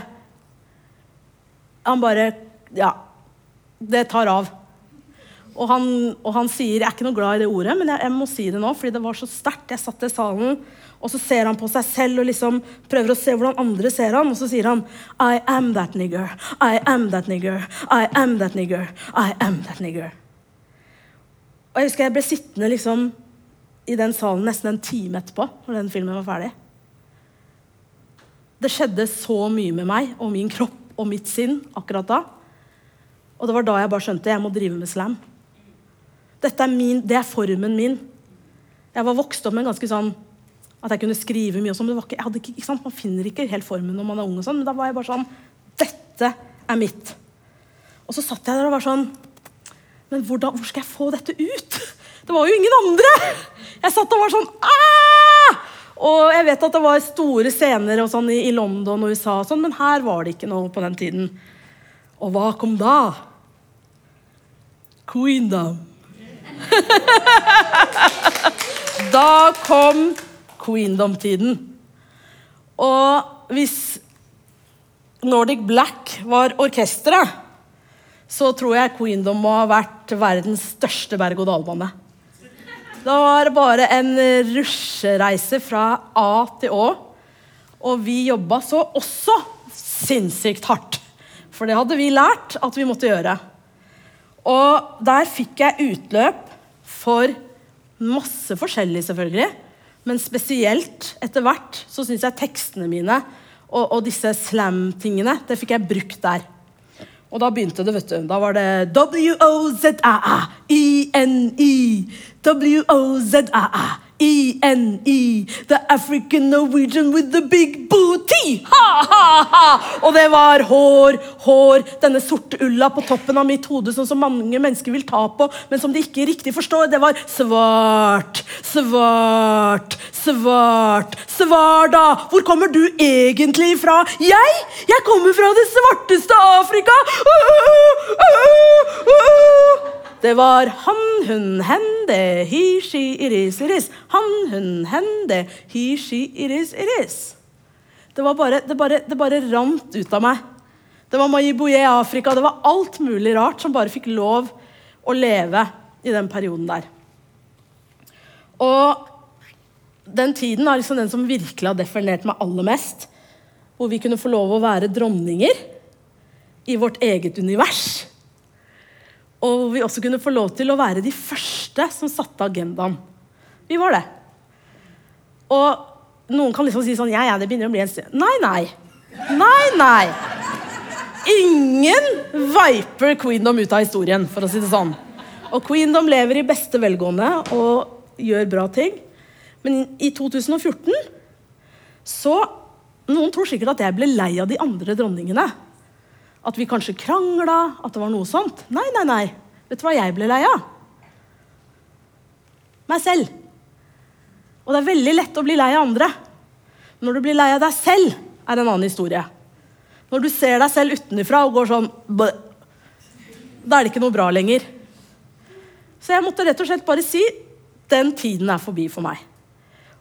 [SPEAKER 2] Han bare Ja. Det tar av. Og han, og han sier Jeg er ikke noe glad i det ordet, men jeg, jeg må si det nå, fordi det var så sterkt. Jeg satt i salen og så ser han på seg selv og liksom prøver å se hvordan andre ser han, og så sier han I am that nigger. I am that nigger. I am that nigger. I am that nigger. Og jeg husker jeg ble sittende liksom i den salen nesten en time etterpå, når den filmen var ferdig. Det skjedde så mye med meg og min kropp og mitt sinn akkurat da. Og det var da jeg bare skjønte jeg må drive med slam. Dette er min, det er formen min. Jeg var vokst opp med ganske sånn at jeg kunne skrive mye. og sånn, men ikke, ikke Man finner ikke helt formen når man er ung. og sånn, Men da var jeg bare sånn Dette er mitt. Og så satt jeg der og var sånn Men hvordan, hvor skal jeg få dette ut? (laughs) Det var jo ingen andre! Jeg satt og var sånn Aah! Og jeg vet at det var store scener og sånn i, i London og USA, og sånn, men her var det ikke noe på den tiden. Og hva kom da? Queendom. (laughs) da kom queendom-tiden. Og hvis Nordic Black var orkesteret, så tror jeg Queendom må ha vært verdens største berg-og-dal-bane. Det var bare en rusjereise fra A til Å. Og vi jobba så også sinnssykt hardt. For det hadde vi lært at vi måtte gjøre. Og der fikk jeg utløp for masse forskjellig, selvfølgelig. Men spesielt etter hvert så syns jeg tekstene mine og, og disse slam-tingene det fikk jeg brukt der. Og da begynte det, vet du. Da var det W-O-Z-A-A-I-N-I. W-O-Z-A-A. E-N-E, the African Norwegian with the big booty! Ha, ha, ha! Og det var hår, hår, denne sorte ulla på toppen av mitt hode, sånn som mange mennesker vil ta på, men som de ikke riktig forstår. Det var svart, svart, svart. Svar, da! Hvor kommer du egentlig fra? Jeg? Jeg kommer fra det svarteste Afrika! Uh, uh, uh, det var han, hun, hen, det, he, she, iris, iris. Han, hun, hen, det, he, she, iris, iris. Det, bare, det, bare, det bare rant ut av meg. Det var Mayiboye Afrika. Det var alt mulig rart som bare fikk lov å leve i den perioden der. Og den tiden er liksom den som virkelig har definert meg aller mest. Hvor vi kunne få lov å være dronninger i vårt eget univers. Og hvor vi også kunne få lov til å være de første som satte agendaen. Vi var det. Og noen kan liksom si sånn Ja, ja, det begynner å bli en stund. Nei, nei. Nei, nei. Ingen viper Queendom ut av historien, for å si det sånn. Og Queendom lever i beste velgående og gjør bra ting. Men i 2014 så Noen tror sikkert at jeg ble lei av de andre dronningene. At vi kanskje krangla, at det var noe sånt. Nei, nei, nei. Vet du hva jeg ble lei av? Meg selv. Og det er veldig lett å bli lei av andre. Når du blir lei av deg selv, er en annen historie. Når du ser deg selv utenfra og går sånn. Da er det ikke noe bra lenger. Så jeg måtte rett og slett bare si den tiden er forbi for meg.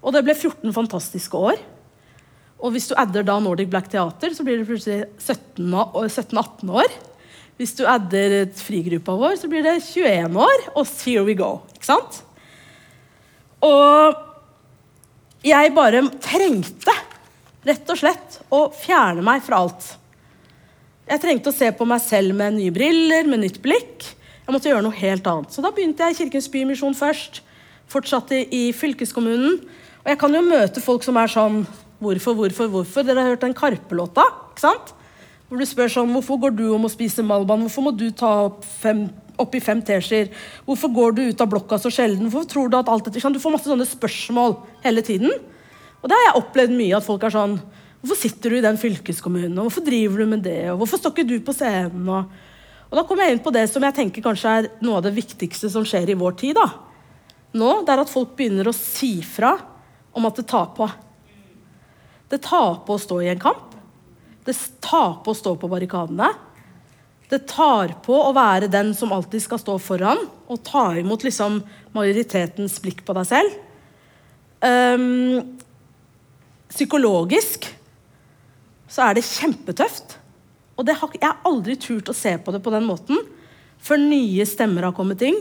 [SPEAKER 2] Og det ble 14 fantastiske år. Og hvis du adder da Nordic Black Theater, så blir det plutselig 17-18 år. Hvis du adder frigruppa vår, så blir det 21 år. Og here we go. Ikke sant? Og jeg bare trengte rett og slett å fjerne meg fra alt. Jeg trengte å se på meg selv med nye briller, med nytt blikk. Jeg måtte gjøre noe helt annet. Så da begynte jeg i Kirkens Bymisjon først. Fortsatte i fylkeskommunen. Og jeg kan jo møte folk som er sånn Hvorfor, hvorfor, hvorfor? Dere har hørt den Karpe-låta? ikke sant? Hvor du spør sånn Hvorfor går du om å spise Malban? Hvorfor må du ta opp fem, oppi fem teskjeer? Hvorfor går du ut av blokka så sjelden? Hvorfor tror Du at alt dette, Du får masse sånne spørsmål hele tiden. Og det har jeg opplevd mye. at folk er sånn Hvorfor sitter du i den fylkeskommunen? og Hvorfor driver du med det? og Hvorfor står ikke du på scenen? Og, og da kommer jeg inn på det som jeg tenker kanskje er noe av det viktigste som skjer i vår tid. da. Nå, det er at folk begynner å si fra om at det tar på. Det tar på å stå i en kamp. Det tar på å stå på barrikadene. Det tar på å være den som alltid skal stå foran og ta imot liksom majoritetens blikk på deg selv. Um, psykologisk så er det kjempetøft. Og det har, jeg har aldri turt å se på det på den måten før nye stemmer har kommet inn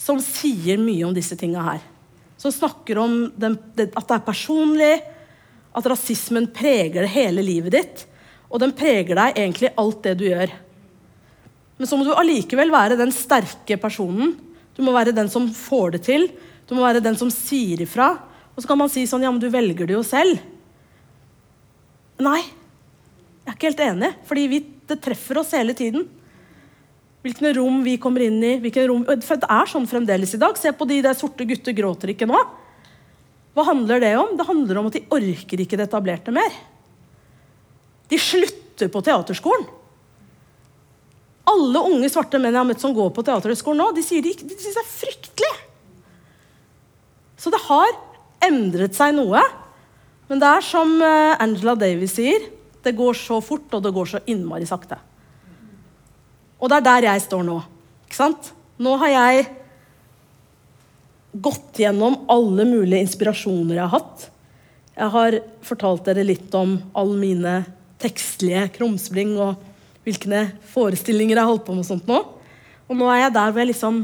[SPEAKER 2] som sier mye om disse tinga her. Som snakker om den, at det er personlig, at rasismen preger hele livet ditt. Og den preger deg egentlig alt det du gjør. Men så må du allikevel være den sterke personen. Du må være den som får det til. Du må være den som sier ifra. Og så kan man si sånn Ja, men du velger det jo selv. Nei. Jeg er ikke helt enig, fordi det treffer oss hele tiden. Hvilke rom vi kommer inn i. Rom, Det er sånn fremdeles i dag. Se på de der sorte gutter gråter ikke nå. Hva handler det om? Det handler om at de orker ikke det etablerte mer. De slutter på teaterskolen. Alle unge svarte menn jeg har møtt som går på teaterhøgskolen nå, de sier de, de synes det er fryktelig. Så det har endret seg noe. Men det er som eh, Angela Davies sier, det går så fort, og det går så innmari sakte. Og det er der jeg står nå. Ikke sant? Nå har jeg gått gjennom alle mulige inspirasjoner jeg har hatt. Jeg har fortalt dere litt om alle mine tekstlige krumspring og hvilke forestillinger jeg har holdt på med. Og sånt nå. Og nå er jeg der hvor jeg liksom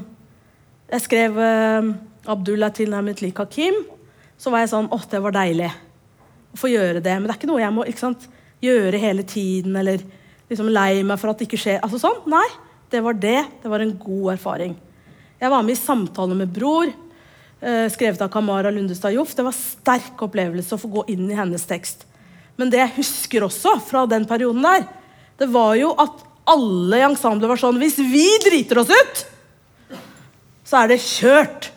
[SPEAKER 2] Jeg skrev eh, Abdullah tilnærmet lik Hakim. Så var jeg sånn Å, det var deilig å få gjøre det. Men det er ikke noe jeg må sant, gjøre hele tiden eller liksom lei meg for at det ikke skjer. Altså sånn, Nei, det var det. Det var en god erfaring. Jeg var med i samtale med bror. Eh, skrevet av Kamara Lundestad Joff. Det var sterk opplevelse å få gå inn i hennes tekst. Men det jeg husker også fra den perioden der, det var jo at alle i ensemblet var sånn Hvis vi driter oss ut, så er det kjørt.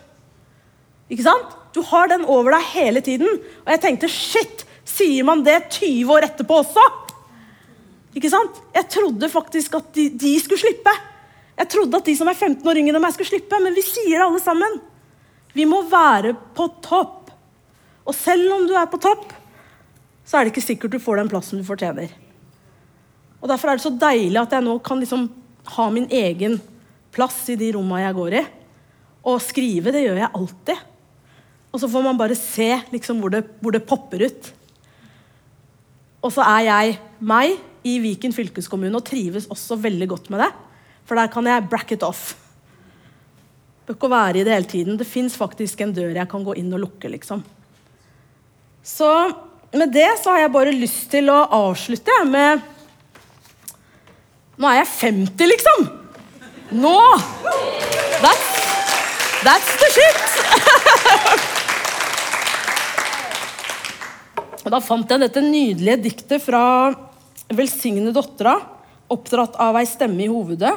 [SPEAKER 2] Ikke sant? Du har den over deg hele tiden. Og jeg tenkte shit, sier man det 20 år etterpå også? Ikke sant? Jeg trodde faktisk at de, de skulle slippe. Jeg trodde at de som er 15 år yngre enn meg, skulle slippe, men vi sier det alle sammen. Vi må være på topp. Og selv om du er på topp, så er det ikke sikkert du får den plassen du fortjener. Og Derfor er det så deilig at jeg nå kan liksom ha min egen plass i de romma jeg går i. Og skrive, det gjør jeg alltid. Og så får man bare se liksom hvor, det, hvor det popper ut. Og så er jeg meg i Viken fylkeskommune og trives også veldig godt med det. For der kan jeg brack it off behøver ikke å være i det hele tiden. Det fins faktisk en dør jeg kan gå inn og lukke, liksom. Så med det så har jeg bare lyst til å avslutte med Nå er jeg 50, liksom! Nå! That's, that's the shit! Og (laughs) da fant jeg dette nydelige diktet fra Velsignede dottera, oppdratt av ei stemme i hovedet,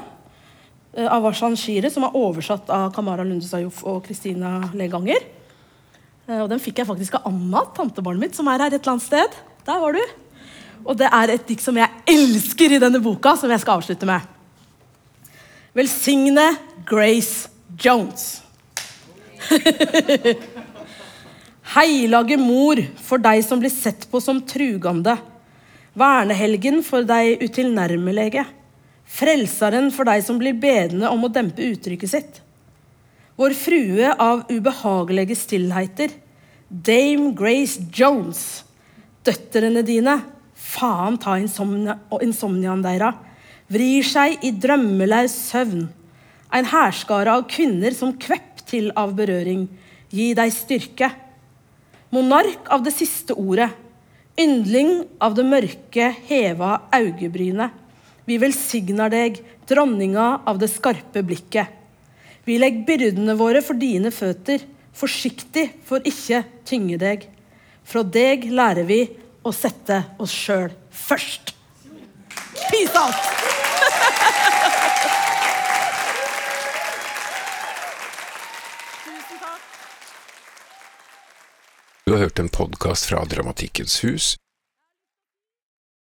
[SPEAKER 2] av Washan Shire, som er oversatt av Kamara Lunde Sayuf og Kristina Leganger. Eh, Og den fikk jeg faktisk av Anna, tantebarnet mitt, som er her et eller annet sted. Der var du. Og det er et dikt som jeg elsker i denne boka, som jeg skal avslutte med. Velsigne Grace Jones. (laughs) Heilage mor for deg som blir sett på som trugande. Vernehelgen for deg utilnærmelege. Frelseren for deg som blir bedende om å dempe uttrykket sitt. Vår frue av ubehagelige stillheter, Dame Grace Jones. Døtrene dine, faen ta insomnia, insomniaen deira, vrir seg i drømmelaus søvn. En hærskare av kvinner som kvepp til av berøring. Gi deg styrke. Monark av det siste ordet. Yndling av det mørke, heva augebrynet. Vi velsigner deg, dronninga av det skarpe blikket. Vi legger byrdene våre for dine føtter, forsiktig for ikke tynge deg. Fra deg lærer vi å sette oss sjøl først. Peace out!
[SPEAKER 1] Du har hørt en podkast fra Dramatikkens hus,